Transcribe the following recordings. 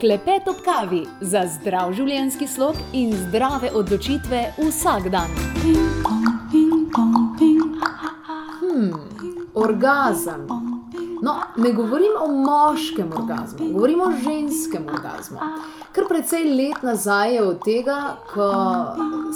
Klepet ob kavi za zdrav življenjski slog in zdrave odločitve vsak dan. Hmm, orgazem. No, ne govorim o moškem orgazmu, govorim o ženskem orgazmu. Kar precej let nazaj je od tega, ko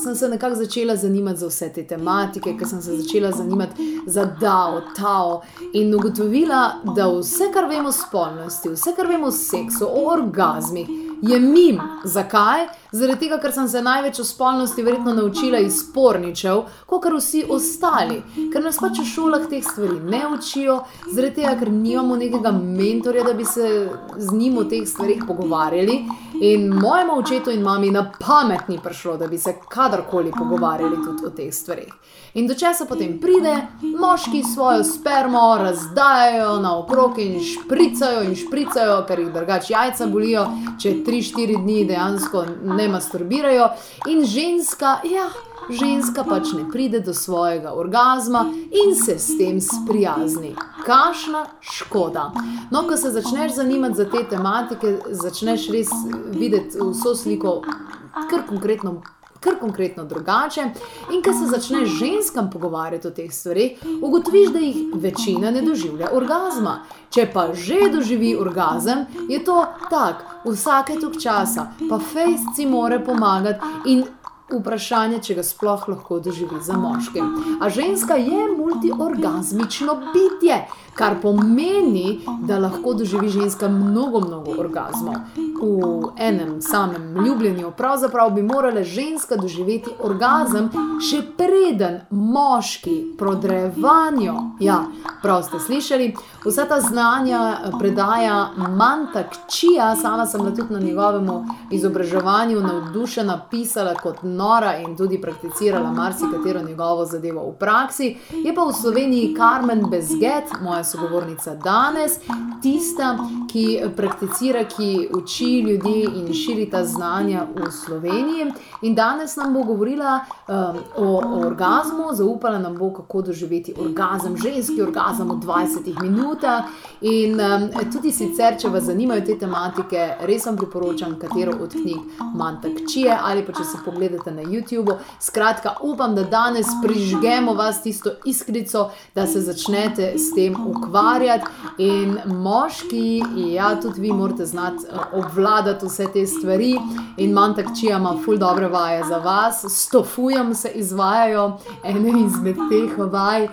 sem se nekako začela zanimati za vse te tematike, ker sem se začela zanimati za DAO, TAO in ugotovila, da vse, kar vemo o spolnosti, vse, kar vemo o seksu, o orgazmih, je mim. Zakaj? Zaradi tega, ker sem se največ o spolnosti verjetno naučila iz porničev, kot kar vsi ostali. Ker nas pač v šolah teh stvari ne učijo, zaradi tega, ker nimamo nekega mentorja, da bi se z njim o teh stvarih pogovarjali. In mojemu očetu in mami na pamet ni prišlo, da bi se kadarkoli pogovarjali tudi o teh stvarih. In do česa potem pride, moški svojo spermo razdajajo naokrog in špricajo in špricajo, ker jih drugače jajca bolijo, če 3-4 dni dejansko ne masturbirajo, in ženska, ja, ženska pač ne pride do svojega orgazma in se s tem sprijazni. Kašna škoda. No, ko se začneš zanimati za te tematike, začneš res videti vso sliko, kar konkretno. Ker konkretno drugače, in ko se začneš ženskam pogovarjati o teh stvareh, ugotoviš, da jih večina ne doživlja orgazma. Če pa že doživi orgazem, je to tako, vsake tok časa, pa fejsci more pomagati in vprašanje, če ga sploh lahko doživi za moškim. A ženska je multiorgazmično bitje, kar pomeni, da lahko doživi ženska mnogo, mnogo orgazmov. V enem samem ljubljenju, pravzaprav bi morala ženska doživeti orgazem, še preden moški prodrevanju. Ja, prav ste slišali, vsa ta znanja predaja Mantak Čija, sama sem tudi na njegovem izobraževanju navdušena, pisala kot nora in tudi prakticirala marsikatero njegovo zadevo v praksi. Je pa v Sloveniji Carmen Bezget, moja sogovornica danes, tista, ki prakticira, ki uči ljudi in širi ta znanja v Sloveniji. In danes nam bo govorila um, o, o orgazmu, zaupala nam bo, kako doživeti orgazem, ženski orgazem v 20 minutah. In um, tudi sicer, če vas zanimajo te tematike, res vam priporočam katero od knjig Mantak Čije ali pa če se pogledate na YouTube. Skratka, upam, da danes prižgemo vas tisto iskrico, da se začnete s tem ukvarjati. In moški, ja, tudi vi morate znati obvladati vse te stvari. In Mantak Čija ima ful dobre vaje za vas, stofujem se izvajajo ene izmed teh vaj, uh,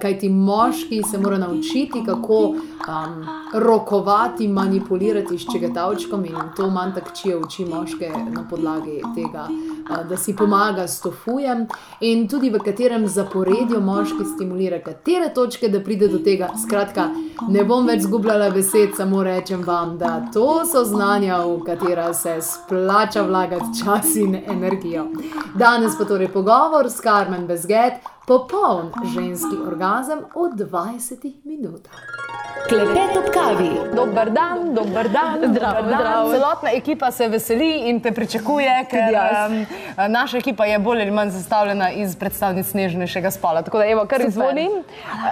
kajti moški se mora naučiti, kako um, rokovati, manipulirati s čegatavčkom in to manj tako čijo uči moške na podlagi tega, uh, da si pomaga s tofujem in tudi v katerem zaporedju moški stimulira, katere točke, da pride do tega. Skratka, ne bom več zgubljala besed, samo rečem vam, da to so znanja, v katera se splača vlagati čas in energijo. Danes pa torej pogovor s Karmen Bezget, popoln ženski orgazem v 20 minutah. Klepet ob kavi. Dober dan, dober dan, Zdravo, dober dan. zdravo. Celotna ekipa se veseli in te pričakuje, ker um, naša ekipa je bolj ali manj sestavljena iz predstavnic nežnejšega spola. Tako da, evo, kar izvolim,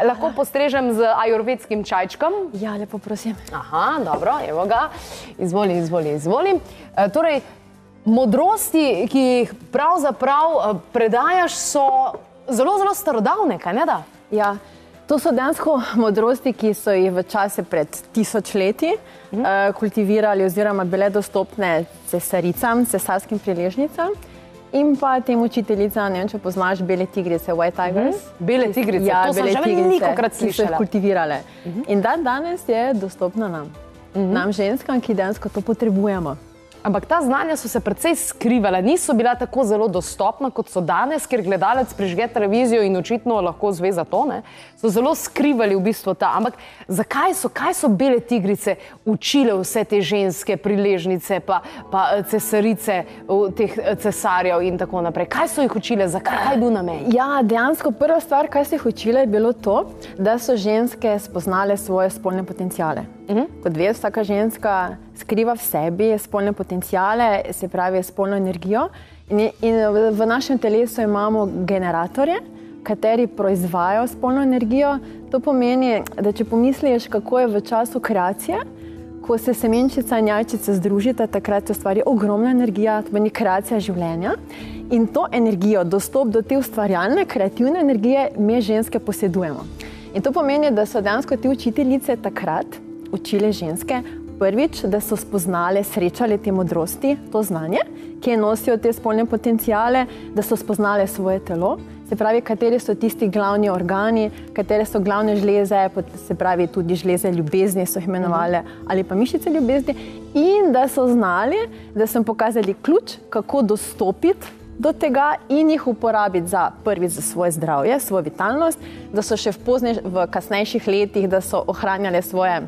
lahko postrežem z ajurvedskim čajčkom. Ja, lepo prosim. Aha, dobro, evo ga. Izvoli, izvoli, izvoli. E, torej, modrosti, ki jih pravzaprav e, predajaš, so zelo, zelo starodavne, kaj ne da? Ja, to so dejansko modrosti, ki so jih v čase pred tisočletji mhm. uh, kultivirali oziroma bile dostopne cesaricam, cesarskim priležnicam. In pa tem učiteljicam, ne vem, če poznaš bele tigrice, White Tigers. Mhm. Bele tigrice, ja, to bele tigrice, velikokrat ki so jih slišala. kultivirale. In dan danes je dostopna nam. Nam ženskam, ki dejansko to potrebujemo. Ampak ta znanja so se precej skrivala, niso bila tako zelo dostopna, kot so danes, ker gledalec prižge televizijo in očitno lahko zve za to. Ne? So zelo skrivali v bistvu ta. Ampak zakaj so, kaj so bele tigrice učile vse te ženske priležnice, pa, pa eh, cesarice, teh eh, cesarjev in tako naprej? Kaj so jih učile, zakaj kaj je bil namen? Ja, dejansko prva stvar, kar so jih učile, je bilo to, da so ženske spoznale svoje spolne potencijale. Uh -huh. Kot veš, vsaka ženska skriva v sebi spolne potencijale, se pravi spolno energijo. In, in v, v našem telesu imamo generatorje, kateri proizvajajo spolno energijo. To pomeni, da če pomisliš, kako je v času kreacije, ko se semenčica in jajčica združita, takrat se ustvari ogromna energija, to pomeni kreacija življenja. In to energijo, dostop do te ustvarjalne, kreativne energije, mi ženske posedujemo. In to pomeni, da so dejansko te učiteljice takrat učile ženske prvič, da so spoznale, srečale te modrosti, to znanje, ki nosijo te spolne potencijale, da so spoznale svoje telo, se pravi, kateri so tisti glavni organi, katere so glavne žleze, se pravi, tudi žleze ljubezni so jih imenovali, ali pa mišice ljubezni, in da so znali, da so jim pokazali ključ, kako dostopiti. Do tega in jih uporabiti za prvi, za svoje zdravje, svojo vitalnost, da so še v, pozne, v kasnejših letih, da so ohranjali svoje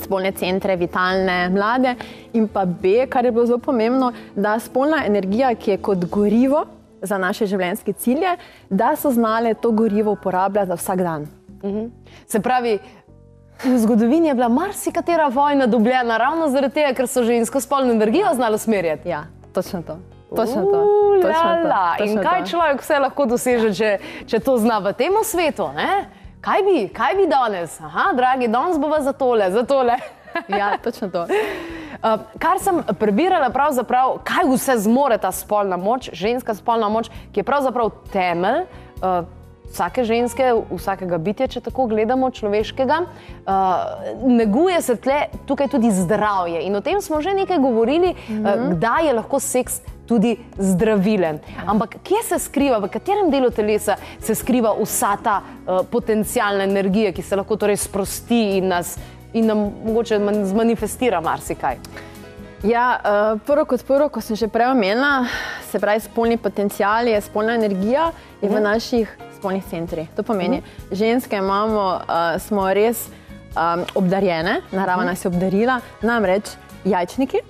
spolne centre, vitalne, mlade, in pa B, kar je bilo zelo pomembno, da spolna energija, ki je kot gorivo za naše življenjske cilje, da so znale to gorivo uporabljati za vsak dan. Mhm. Se pravi, v zgodovini je bila marsikatera vojna dobljena ravno zaradi tega, ker so žensko spolno energijo znali usmerjati. Ja, točno to. Točno to. Točno to. lala. In Točno kaj to. človek vse lahko doseže, če, če to zna v tem svetu? Ne? Kaj bi, kaj bi danes? Aha, dragi, danes bova za tole, za tole. Ja, točno to. Uh, kar sem prebirala, pravzaprav, kaj vse zmore ta spolna moč, ženska spolna moč, ki je pravzaprav temelj uh, vsake ženske, vsakega bitja, če tako gledamo, človeškega. Uh, neguje se tle, tukaj tudi zdravje. In o tem smo že nekaj govorili, mm -hmm. uh, kdaj je lahko seks tudi zdravilen. Ampak kje se skriva, v katerem delu telesa se skriva vsa ta uh, potencijalna energija, ki se lahko torej sprosti in nas. In nam mogoče man- zmanifestira marsikaj. Ja, uh, prvo kot prvo, ko sem že prej omenila, se pravi, spolni potencial je spolna energija je v naših spolnih centrih. To pomeni, ženske imamo, uh, smo res um, obdarjene, narava nas je obdarila, namreč jajčniki,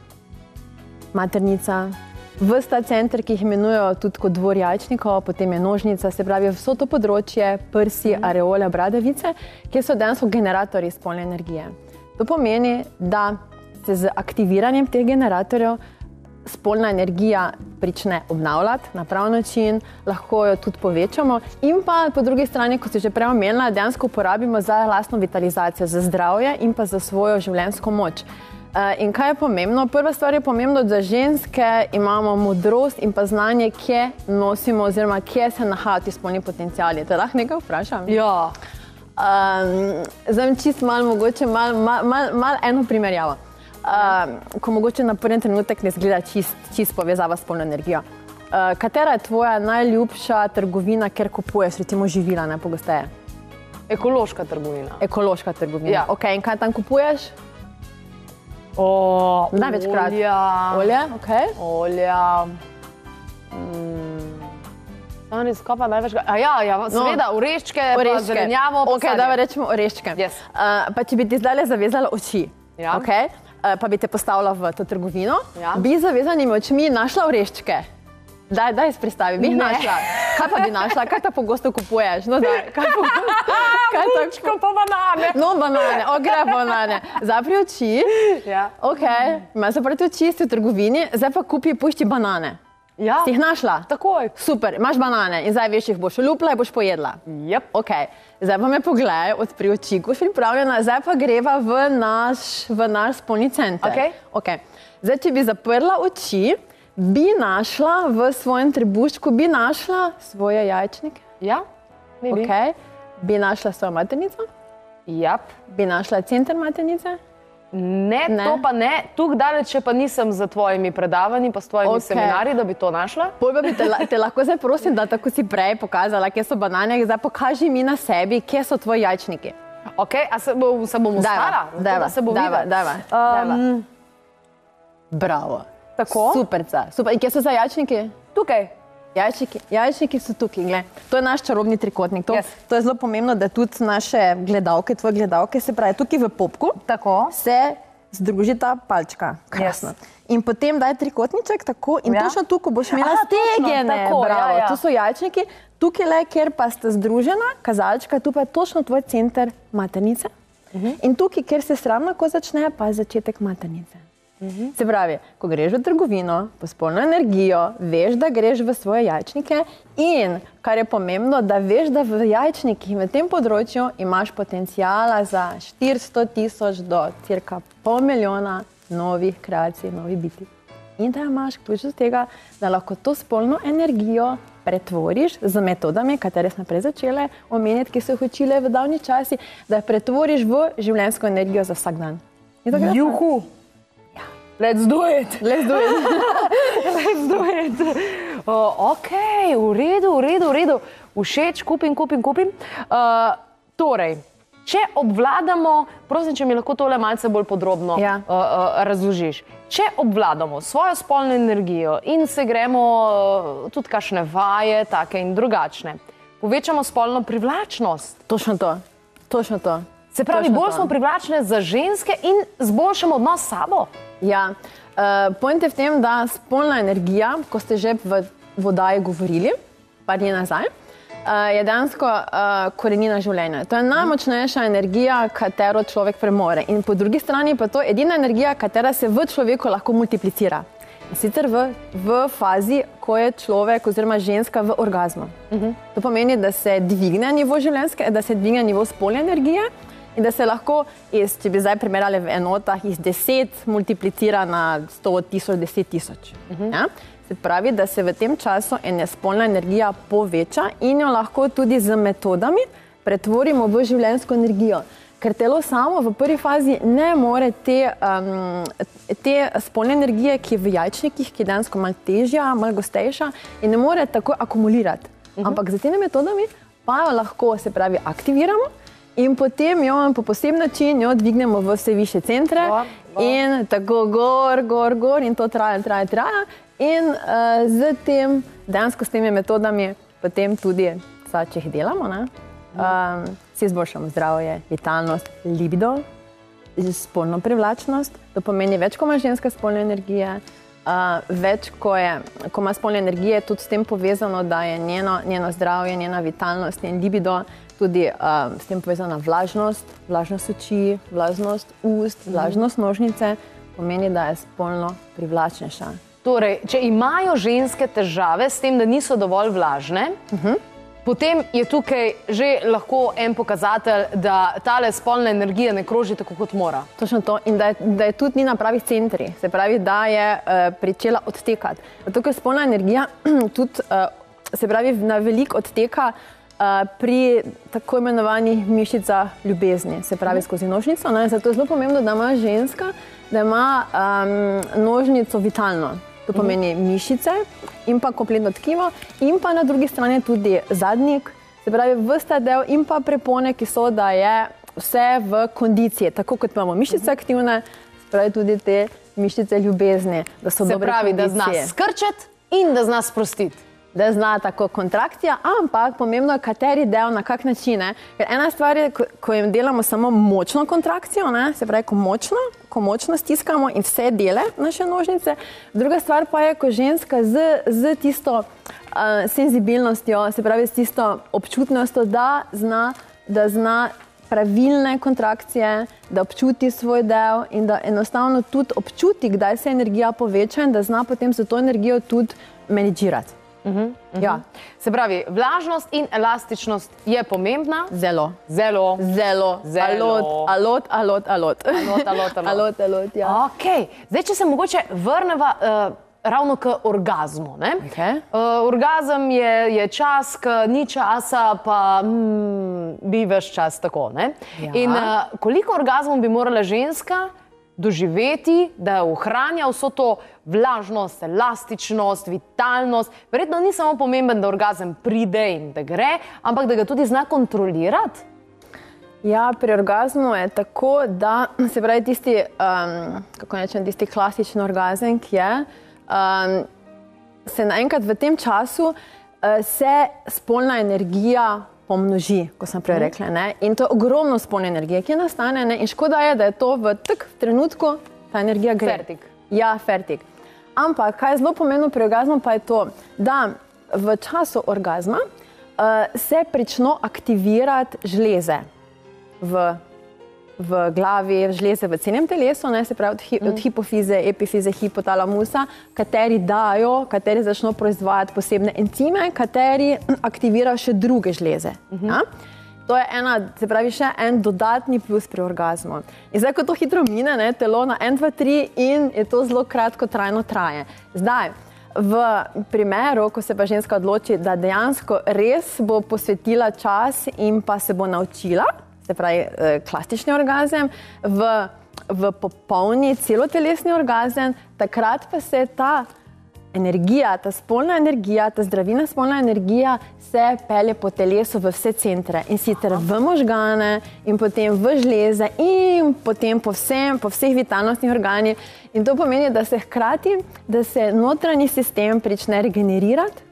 maternica. Vsta center, ki jih imenujejo tudi kot dvor jajčnikov, potem je nožnica, se pravi, vso to področje, prsi, areole, bradavice, ki so dejansko generatorji spolne energije. To pomeni, da se z aktiviranjem teh generatorjev spolna energija prične obnavljati na prav način, lahko jo tudi povečamo, in pa po drugi strani, kot ste že prej omenili, dejansko uporabimo za lastno vitalizacijo, za zdravje in pa za svojo življenjsko moč. Uh, in kaj je pomembno? Prva stvar je pomembno, da ženske imamo modrost in pa znanje, kje nosimo, oziroma kje se nahajajo ti spolni potencijali. Te lahko nekaj vprašam? Ja, Um, zdaj bom čist malo, mogoče malo mal, mal, mal eno primerjavo. Um, ko mogoče na prvi trenutek ne zgleda čist, čist povezava s polno energijo. Uh, katera je tvoja najljubša trgovina, kjer kupuješ recimo živila najpogosteje? ekološka trgovina. Ekološka trgovina. Ja. Okay, in kaj tam kupuješ? O, Največkrat. Olja. Olje? Okay. Olja. Mm. Res, kaj pa največkrat? A ja, ja, seveda, no, oreščke, oreščke. zelenjavo. sadje. da rečemo oreščke. Yes. Uh, pa če bi ti zdaj zavezala oči, Ja. okay, uh, pa bi te postavila v to trgovino, Ja. bi z zavezanimi očmi našla oreščke. Daj, daj, predstavi, bi jih našla. Kaj pa bi našla, kaj ta pogosto kupuješ? No, daj, kaj pogosto, kaj ta Bučko pa banane. No, banane, ogre banane. Zapri oči, Ja. ok, imaš zaprti oči, si v trgovini, zdaj pa kupi, pušči banane. Ja, Si jih našla? takoj. Super, imaš banane in zdaj veš, jih boš olupla in boš pojedla. Yep. Okay. Zdaj pa me pogledaj, odpri oči, ko si pripravljena, zdaj pa greva v naš, v naš spolni center. Okej. Okay. Zdaj, če bi zaprla oči, bi našla v svojem trebuščku, bi našla svoje jajčnike, Ja, bi. okay. bi našla svojo maternico, Yep. bi našla center maternice. Ne, Ne. to pa ne. Tukaj daleč pa nisem za tvojimi predavanji, pa s tvojimi okay. seminarji, da bi to našla. Pol pa bi te, te lahko zdaj prosim, da tako si prej pokazala, kje so banane, zdaj pokaži mi na sebi, kje so tvoji jajčniki. Okay, a se, bo, se bom ustala? Zato, da se bo dajva, dajva, dajva. Um, Bravo. Tako? Super, super. In kje so zdaj jajčniki? tukaj. Jajčniki, jajčniki so tukaj. Gled. To je naš čarobni trikotnik. To, Yes. to je zelo pomembno, da tudi naše gledalke, tvoje gledalke, se pravi, tukaj v popku Tako. se združita palčka. Krasno. In potem daj trikotniček tako in Ja. ja. točno tukaj boš imela Aha, stegene. tako, Bravo, ja, ja. Tu so jajčniki, tukaj le, kjer pa sta združena, kazalčka, tu pa je točno tvoj center maternice. Mhm. In tukaj, kjer se sramna ko začne, pa je začetek maternice. Mhm. Se pravi, ko greš v trgovino, po spolno energijo, veš, da greš v svoje jajčnike in, kar je pomembno, da veš, da v jajčnikih v tem področju imaš potencijala za 400 tisoč do cirka pol milijona novih kreacij, novih biti. In da imaš ključ do tega, da lahko to spolno energijo pretvoriš z metodami, katere smo prej začele omenjati, ki so jih učile v davni časi, da jo pretvoriš v življenjsko energijo za vsak dan. Gre tako. Let's do it. Let's do it. Let's do it. Uh, ok, v redu, v redu, v redu. Všeč, kupim, kupim, kupim. Uh, torej, če obvladamo, prosim, če mi lahko tole malce bolj podrobno Ja. uh, uh, razložiš. Če obvladamo svojo spolno energijo in se gremo uh, tudi kakšne vaje, take in drugačne, povečamo spolno privlačnost. Točno to. Točno to. Se pravi, Točno bolj to. smo privlačne za ženske in zboljšamo odnos s sabo. Ja, uh, point je v tem, da spolna energija, ko ste že v vodaji govorili, par dni nazaj, uh, je dejansko uh, korenina življenja. To je najmočnejša energija, katero človek premore. In po drugi strani pa to je edina energija, katera se v človeku lahko multiplicira. In sicer v, v fazi, ko je človek oziroma ženska v orgazmu. Uh -huh. To pomeni, da se dvigne nivo življenjske, da se dvigne nivo spolne energije. In da se lahko, iz, če bi zdaj primerjali v enotah, iz 10 multiplicira na 100 tisoč, 10 tisoč. Uh -huh. ja? Se pravi, da se v tem času ena spolna energija poveča in jo lahko tudi z metodami pretvorimo v življenjsko energijo. Ker telo samo v prvi fazi ne more te, um, te spolne energije, ki je v jajčnikih, ki je dejansko malo težja, malo gostejša, in ne more tako akumulirati. Uh -huh. Ampak z temi metodami pa jo lahko, se pravi, aktiviramo. In potem jo po poseben način jo dvignemo v vse više centre, Gor, gor. in tako gor, gor, gor, in to traja, traja, traja. In uh, z tem, dejansko s temi metodami, potem tudi, saj, če jih delamo, ne, um, si izboljšamo zdravje, vitalnost, libido, spolno privlačnost. To pomeni več, ko ima ženska spolne energije. Uh, več, ko, je, ko ima spolne energije, je tudi s tem povezano, da je njeno, njeno zdravje, njena vitalnost, njen libido, tudi uh, s tem povezana vlažnost, vlažnost oči, vlažnost ust, vlažnost nožnice, pomeni, da je spolno privlačnejša. Torej, če imajo ženske težave s tem, da niso dovolj vlažne, uh -huh. potem je tukaj že lahko en pokazatelj, da ta spolna energija ne kroži tako, kot mora. Točno to, in da je, da je tudi ni na pravih centrih, se pravi, da je uh, pričela odtekati. Zato, ker spolna energija tudi, uh, se pravi, na veliko odteka pri tako imenovanih mišicah ljubezni, se pravi skozi nožnico. Ne? Zato je zelo pomembno, da ima ženska, da ima um, nožnico vitalno. To pomeni mišice in pa kompletno tkivo, in pa na drugi strani tudi zadnjik, se pravi, vsta del in pa prepone, ki so, da je vse v kondiciji. Tako kot imamo mišice aktivne, se pravi tudi te mišice ljubezni, da so Se dobre pravi, da zna kondicije. skrčati in da zna sprostiti. Da zna tako kontrakcija, ampak pomembno je, kateri del, na kak način. ne. Ker ena stvar je, ko, ko jim delamo samo močno kontrakcijo, ne, se pravi, ko močno, ko močno stiskamo in vse dele naše nožnice. Druga stvar pa je, ko ženska z, z tisto uh, senzibilnostjo, se pravi, s tisto občutnostjo, da zna, da zna pravilne kontrakcije, da občuti svoj del in da enostavno tudi občuti, kdaj se energija poveča in da zna potem za to energijo tudi menedžirati. Uh -huh, uh -huh. Ja, Se pravi, vlažnost in elastičnost je pomembna. zelo. Zelo. Zelo, Zelo. alot, alot, alot, alot. Alot, alot, alot. alot, alot ja. Okay. Zdaj, če se mogoče vrnemo uh, ravno k orgazmu. ne. Okej. Uh, orgazem je, je čas, ki ni časa, pa mm, bi več čas tako. ne. Ja. In uh, koliko orgazmov bi morala ženska doživeti, da ohranja vso to vlažnost, elastičnost, vitalnost? Verjetno ni samo pomemben, da orgazem pride in da gre, ampak da ga tudi zna kontrolirati. Ja, pri orgazmu je tako, da se pravi tisti, um, kako rečem, tisti klasični orgazem, ki je, um, se naenkrat v tem času uh, se spolna energija pomnoži, kot sem prej rekla. Ne? In to je ogromno spolne energije, ki nastane. Ne? In škoda je, da je to v tak trenutku, ta energija gre. Fertik. Ja, fertik. Ampak kaj je zelo pomembno pri orgazmu, pa je to, da v času orgazma uh, se pričnejo aktivirati žleze v v glavi, žleze v celem telesu, ne, se pravi od, hi, od hipofize, epifize, hipotalamusa, kateri dajo, kateri začnejo proizvajati posebne encime, kateri aktivirajo še druge žleze. Ja? To je ena, se pravi, še en dodatni plus pri orgazmu. In zdaj, ko to hitro mine, ne, telo na 1, 2, 3 in je to zelo kratko trajno traje. Zdaj, v primeru, ko se pa ženska odloči, da dejansko res bo posvetila čas in pa se bo naučila, se pravi, eh, klasični orgazem, v, v popolni celotelesni orgazem, takrat pa se ta energija, ta spolna energija, ta zdravilna spolna energija se pelje po telesu v vse centre in sicer v možgane in potem v žleze in potem po, vsem, po vseh vitalnostnih organih. In to pomeni, da se hkrati, da se notranji sistem prične regenerirati.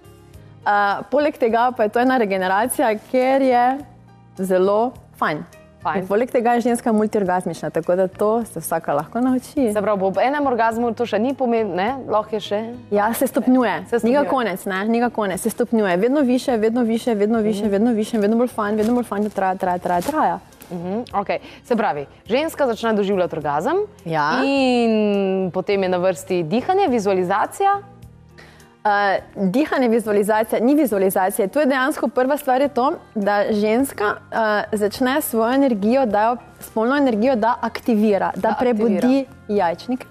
Uh, poleg tega pa je to ena regeneracija, ker je zelo fajn. Fajn. In Poleg tega je ženska multiorgazmična, tako da to se vsaka lahko nauči. Se pravi, ob enem orgazmu to še ni pomembno, ne? lahko je še. Ja, se stopnjuje. Se stopnjuje. Njega konec, ne, njega konec, se stopnjuje. Vedno više, vedno više, vedno više, Mhm. vedno više, vedno bolj fajn, vedno bolj fajn, da traja, traja, traja. traja. Mhm, Okay. Se pravi, ženska začne doživljati orgazem, Ja. in potem je na vrsti dihanje, vizualizacija. Uh, dihanje, vizualizacija, ni vizualizacija. Tu je dejansko prva stvar, je to, da ženska uh, začne svojo energijo, da jo, spolno energijo, da aktivira, da, da prebudi aktivira. jajčnik.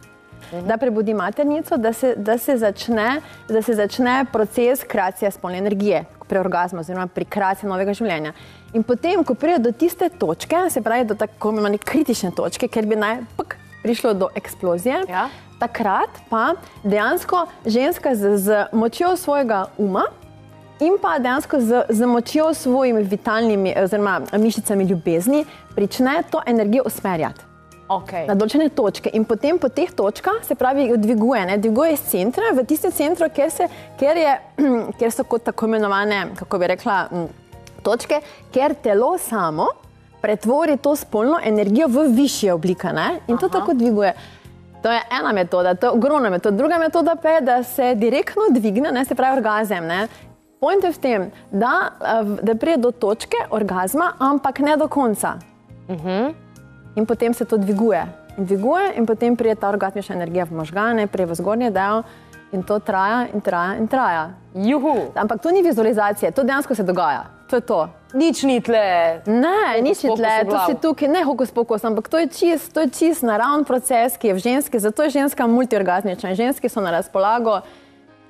Da prebudi maternico, da se, da, se začne, da se začne proces kreacije spolne energije pri orgazmu, oziroma pri kreaciji novega življenja. In potem, ko pride do tiste točke, se pravi do tako imenovane kritične točke, ker bi naj pk, prišlo do eksplozije, Ja. Takrat pa dejansko ženska z, z močjo svojega uma in pa dejansko z, z močjo svojimi vitalnimi oziroma mišicami ljubezni prične to energijo usmerjati Okay. na določene točke in potem po teh točkah se pravi dviguje, ne, dviguje iz centra v tiste centre, kjer, se, kjer, je, kjer so kot tako imenovane, kako bi rekla, točke, kjer telo samo pretvori to spolno energijo v višje oblike ne, in to Aha. tako dviguje. To je ena metoda, to je ogromna metoda. Druga metoda pa je, da se direktno dvigne, ne, se pravi orgazem. Ne. Point je v tem, da, eh, da pride do točke orgazma, ampak ne do konca. In potem se to dviguje. In dviguje, in potem pride ta orgasmična energija v možgane, pride v zgornji del, in to traja in traja in traja. Juhu, Ampak to ni vizualizacija, to dejansko se dogaja. To je to. nič ni tle. Ne, nič ni tle, to si tukaj, ne hokus pokus, ampak to je čist, to je čist naravni proces, ki je v ženski, zato je ženska multiorgasmična. In ženski so na razpolago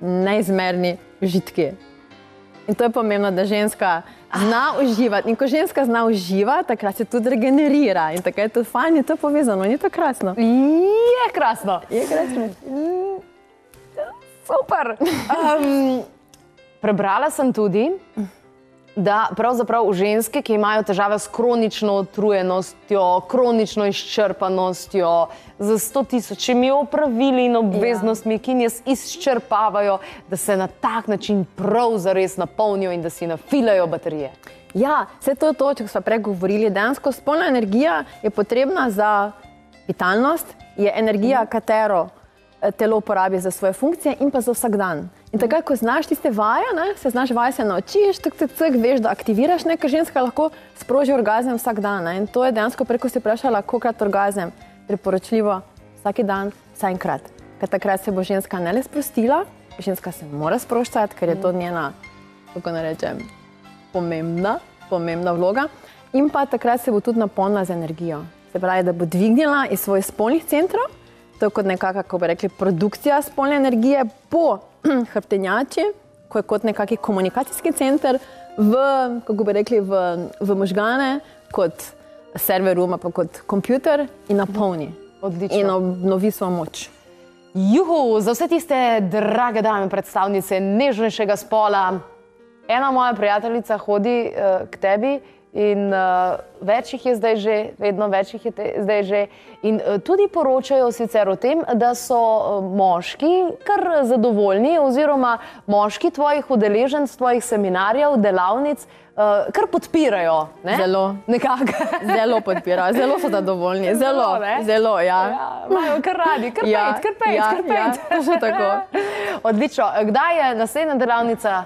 neizmerni žitki. In to je pomembno, da ženska zna uživati. In ko ženska zna uživati, takrat se tudi regenerira. In takrat je to fajn, in to je povezano, ni to krasno. Je krasno. Je krasno. Super. Um, prebrala sem tudi, da pravzaprav ženske, ki imajo težave s kronično utrujenostjo, kronično izčrpanostjo, z sto tisočimi opravili in obveznostmi, ki nas izčrpavajo, da se na tak način prav zares napolnijo in da si nafilajo baterije. Ja, vse to je to, če smo prej govorili. Dejansko spolna energija je potrebna za vitalnost, je energija, katero eh, telo porabi za svoje funkcije in pa za vsak dan. In takrat, ko znaš tiste vaje, ne, se znaš vaje, se naučiš, tak, tak, tak, veš, da aktiviraš nekaj, ženska lahko sproži orgazem vsak dan. Ne. In to je dejansko preko si vprašala, kolikrat orgazem priporočljivo vsak dan, vsaj enkrat. Ker takrat se bo ženska ne le sprostila, ženska se mora sproščati, ker je to njena, kako naj rečem, pomembna, pomembna vloga. In pa takrat se bo tudi napolnila z energijo. Se pravi, da bo dvignila iz svojih spolnih centrov, to je kot nekakšna, kako bi rekli, produkcija spolne energije po hrbtenjači, ko je kot nekakšen komunikacijski center, v, kako bi rekli, v, v možgane, kot server room, pa kot kompjuter in napolni. Odlično. In obnovi svojo moč. Juhu, za vse tiste drage dame, predstavnice nežnejšega spola. Ena moja prijateljica hodi uh, k tebi in uh, več jih je zdaj že, vedno več jih je te, zdaj že. In uh, tudi poročajo sicer o tem, da so uh, moški kar zadovoljni, oziroma moški tvojih udeleženc, tvojih seminarjev, delavnic. Uh, kar podpirajo. Ne? Zelo. Nekako. Zelo podpirajo, zelo so zadovoljni, zelo, Zelo, ne? zelo, ja. Ja, imajo kar radi, kar Ja, pet, kar pet, ja, kar pet. ja, tako. Odlično. Kdaj je naslednja delavnica?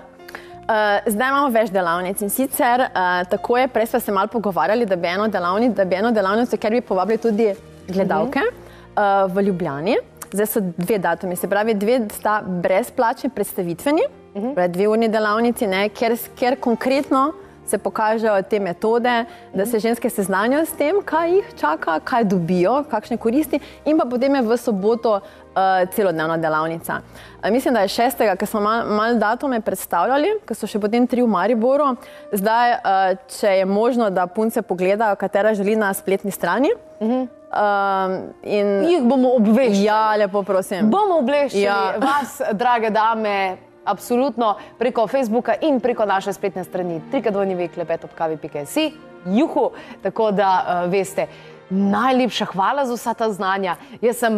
Uh, zdaj imamo več delavnic in sicer uh, tako je, prej smo se malo pogovarjali, da bi eno delavnico, da bi eno delavnico, ker bi povabili tudi gledalke uh -huh. uh, v Ljubljani. Zdaj so dve datumi, se pravi, dve sta brezplačni predstavitveni, uh -huh. dve urni delavnici, ne, ker, ker konkretno se pokažejo te metode, da se ženske seznanijo s tem, kaj jih čaka, kaj dobijo, kakšne koristi, in pa potem je v soboto uh, celodnevna delavnica. Uh, mislim, da je šestega, ker smo malo mal datume predstavljali, ker so še potem tri v Mariboru. Zdaj, uh, če je možno, da punce pogledajo, katera želi na spletni strani. Uh -huh. Um, in jih bomo obveščali. Ja, lepo prosim. Bomo obveščali ja. vas, drage dame, absolutno preko Facebooka in preko naše spletne strani, trikadvojni vek, lepet ob kavi.si, juhu, tako da uh, veste. Najlepša hvala za vsa ta znanja. Jaz sem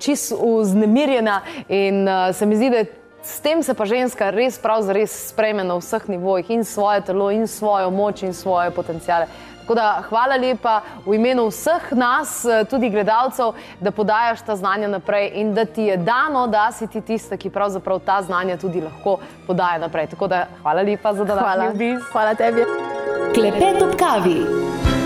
čist vznemirjena in uh, se mi zdi, da s tem se pa ženska res prav zares sprejme na vseh nivojih in svoje telo in svojo moč in svoje potencijale. Tako da hvala lepa v imenu vseh nas, tudi gledalcev, da podajaš ta znanja naprej in da ti je dano, da si ti tista, ki pravzaprav ta znanja tudi lahko podaja naprej. Tako da hvala lepa za današnji obisk. Hvala tebi. Klepet ob kavi.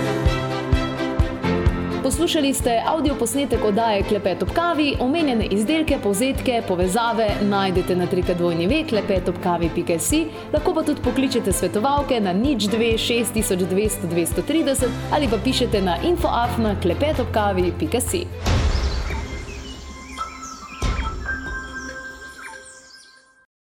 Poslušali ste avdio posnetek oddaje Klepet ob kavi, omenjene izdelke, povzetke, povezave najdete na trikadvojni vek, klepetobkavi.si, lahko pa tudi pokličete svetovalke na nič 2 6200 230 ali pa pišete na infoafna klepetobkavi.si.